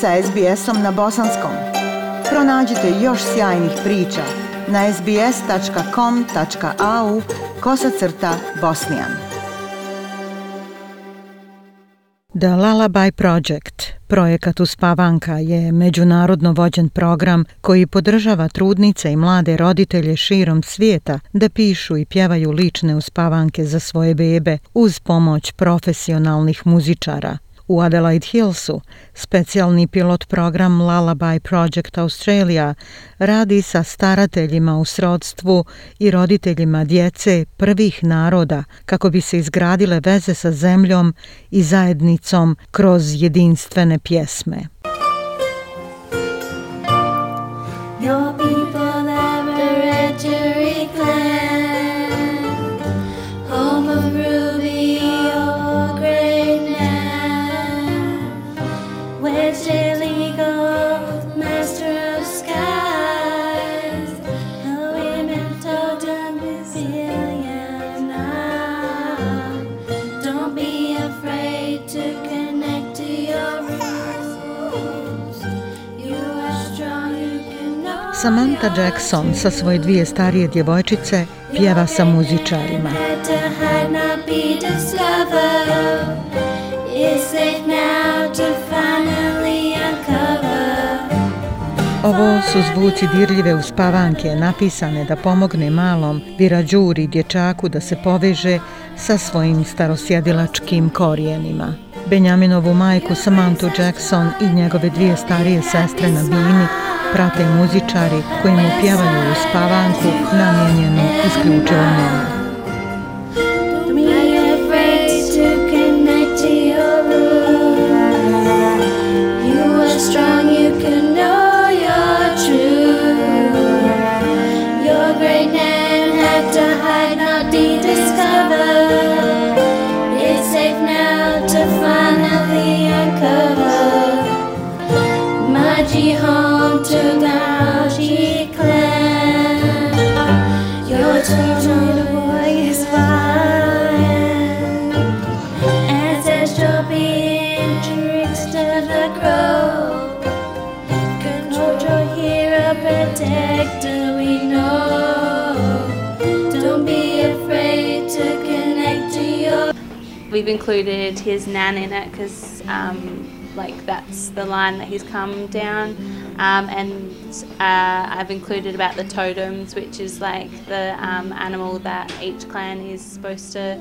sa SBS-om na bosanskom. Pronađite još sjajnih priča na sbs.com.au kosacrta bosnijan. The Lullaby Project, projekat Uspavanka, je međunarodno vođen program koji podržava trudnice i mlade roditelje širom svijeta da pišu i pjevaju lične uspavanke za svoje bebe uz pomoć profesionalnih muzičara – U Adelaide Hillsu specijalni pilot program Lullaby Project Australia radi sa starateljima u srodstvu i roditeljima djece prvih naroda kako bi se izgradile veze sa zemljom i zajednicom kroz jedinstvene pjesme. Samantha Jackson sa svoje dvije starije djevojčice pjeva sa muzičarima. Ovo su zvuci dirljive uspavanke napisane da pomogne malom Virađuri dječaku da se poveže sa svojim starosjedilačkim korijenima. Benjaminovu majku Samantha Jackson i njegove dvije starije sestre na bini prate muzičari koji mu pjevaju u spavanku namjenjenu isključivo njemu. We've included his nan in it because um, like that's the line that he's come down um, and uh, I've included about the totems which is like the um, animal that each clan is supposed to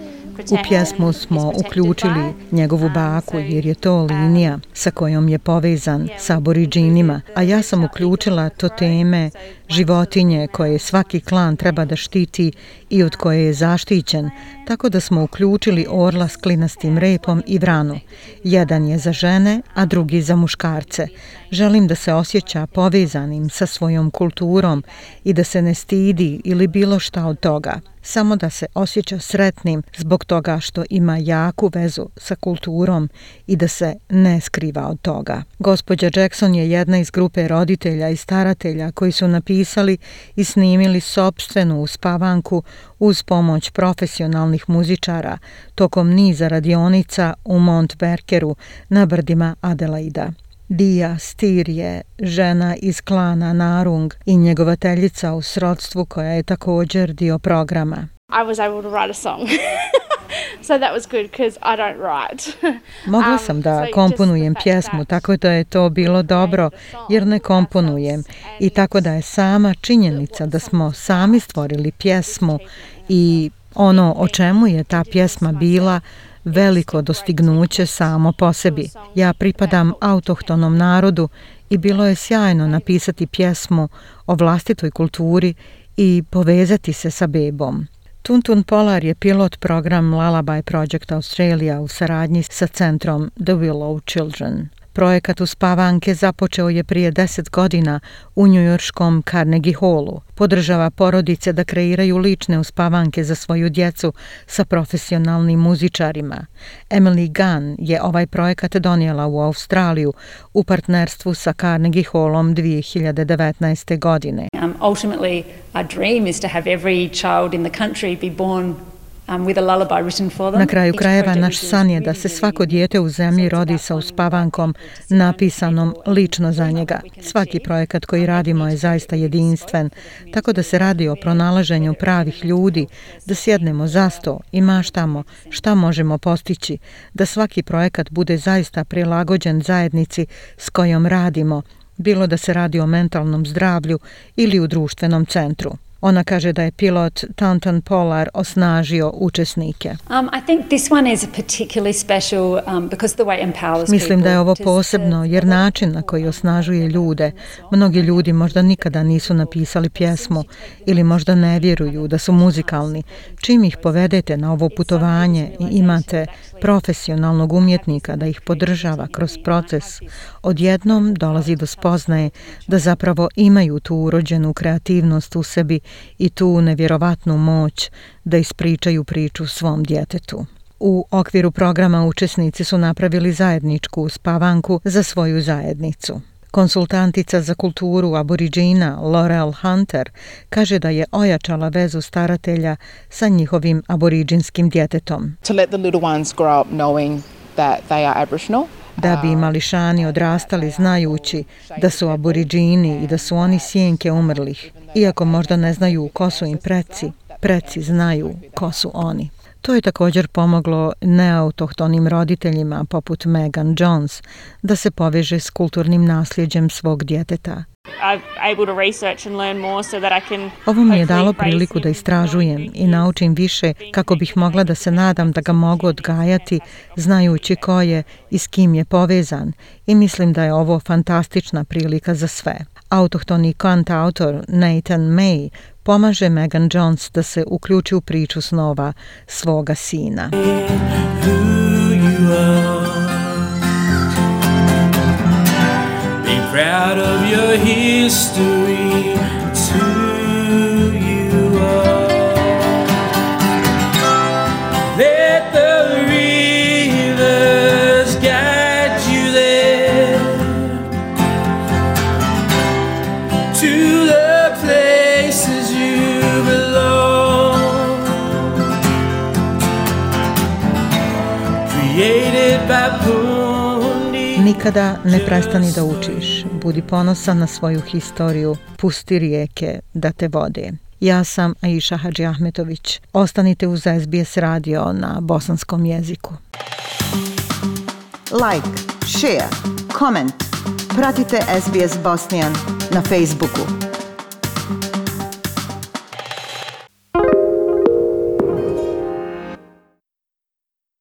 U pjesmu smo uključili njegovu baku jer je to linija sa kojom je povezan sa aboriđinima, a ja sam uključila to teme životinje koje svaki klan treba da štiti i od koje je zaštićen, tako da smo uključili orla s klinastim repom i vranu. Jedan je za žene, a drugi za muškarce. Želim da se osjeća povezanim sa svojom kulturom i da se ne stidi ili bilo šta od toga samo da se osjeća sretnim zbog toga što ima jaku vezu sa kulturom i da se ne skriva od toga. Gospođa Jackson je jedna iz grupe roditelja i staratelja koji su napisali i snimili sobstvenu uspavanku uz pomoć profesionalnih muzičara tokom niza radionica u Montberkeru na brdima Adelaida. Dija Stir je žena iz klana Narung i njegovateljica u srodstvu koja je također dio programa. I was able to write a song. so that was good because I don't write. Mogla um, sam da komponujem pjesmu, tako da je to bilo dobro jer ne komponujem. I tako da je sama činjenica da smo sami stvorili pjesmu i ono o čemu je ta pjesma bila veliko dostignuće samo po sebi. Ja pripadam autohtonom narodu i bilo je sjajno napisati pjesmu o vlastitoj kulturi i povezati se sa bebom. Tuntun Polar je pilot program Lullaby Project Australia u saradnji sa centrom The Willow Children. Projekat Uspavanke započeo je prije deset godina u njujorškom Carnegie Hallu. Podržava porodice da kreiraju lične uspavanke za svoju djecu sa profesionalnim muzičarima. Emily Gunn je ovaj projekat donijela u Australiju u partnerstvu sa Carnegie Hallom 2019. godine. Um, ultimately, our dream is to have every child in the country be born Na kraju krajeva naš san je da se svako dijete u zemlji rodi sa uspavankom napisanom lično za njega. Svaki projekat koji radimo je zaista jedinstven, tako da se radi o pronalaženju pravih ljudi, da sjednemo za sto i maštamo šta možemo postići, da svaki projekat bude zaista prilagođen zajednici s kojom radimo, bilo da se radi o mentalnom zdravlju ili u društvenom centru. Ona kaže da je pilot Taunton Polar osnažio učesnike. Mislim da je ovo posebno jer način na koji osnažuje ljude. Mnogi ljudi možda nikada nisu napisali pjesmu ili možda ne vjeruju da su muzikalni. Čim ih povedete na ovo putovanje i imate profesionalnog umjetnika da ih podržava kroz proces, odjednom dolazi do spoznaje da zapravo imaju tu urođenu kreativnost u sebi i tu nevjerovatnu moć da ispričaju priču svom djetetu. U okviru programa učesnici su napravili zajedničku spavanku za svoju zajednicu. Konsultantica za kulturu aboriđina Laurel Hunter kaže da je ojačala vezu staratelja sa njihovim aboriđinskim djetetom. To let the little ones grow up knowing that they are aboriginal da bi mališani odrastali znajući da su aboriđini i da su oni sjenke umrlih, iako možda ne znaju ko su im preci, preci znaju ko su oni. To je također pomoglo neautohtonim roditeljima poput Megan Jones da se poveže s kulturnim nasljeđem svog djeteta. Ovo mi je dalo priliku da istražujem i naučim više kako bih mogla da se nadam da ga mogu odgajati znajući ko je i s kim je povezan i mislim da je ovo fantastična prilika za sve. Autohtoni kant autor Nathan May pomaže Megan Jones da se uključi u priču snova svoga sina. Be proud of your history Nikada ne prestani da učiš. Budi ponosan na svoju historiju. Pusti rijeke da te vode. Ja sam Aisha Hadži Ahmetović. Ostanite uz SBS radio na bosanskom jeziku. Like, share, comment. Pratite SBS Bosnian na Facebooku.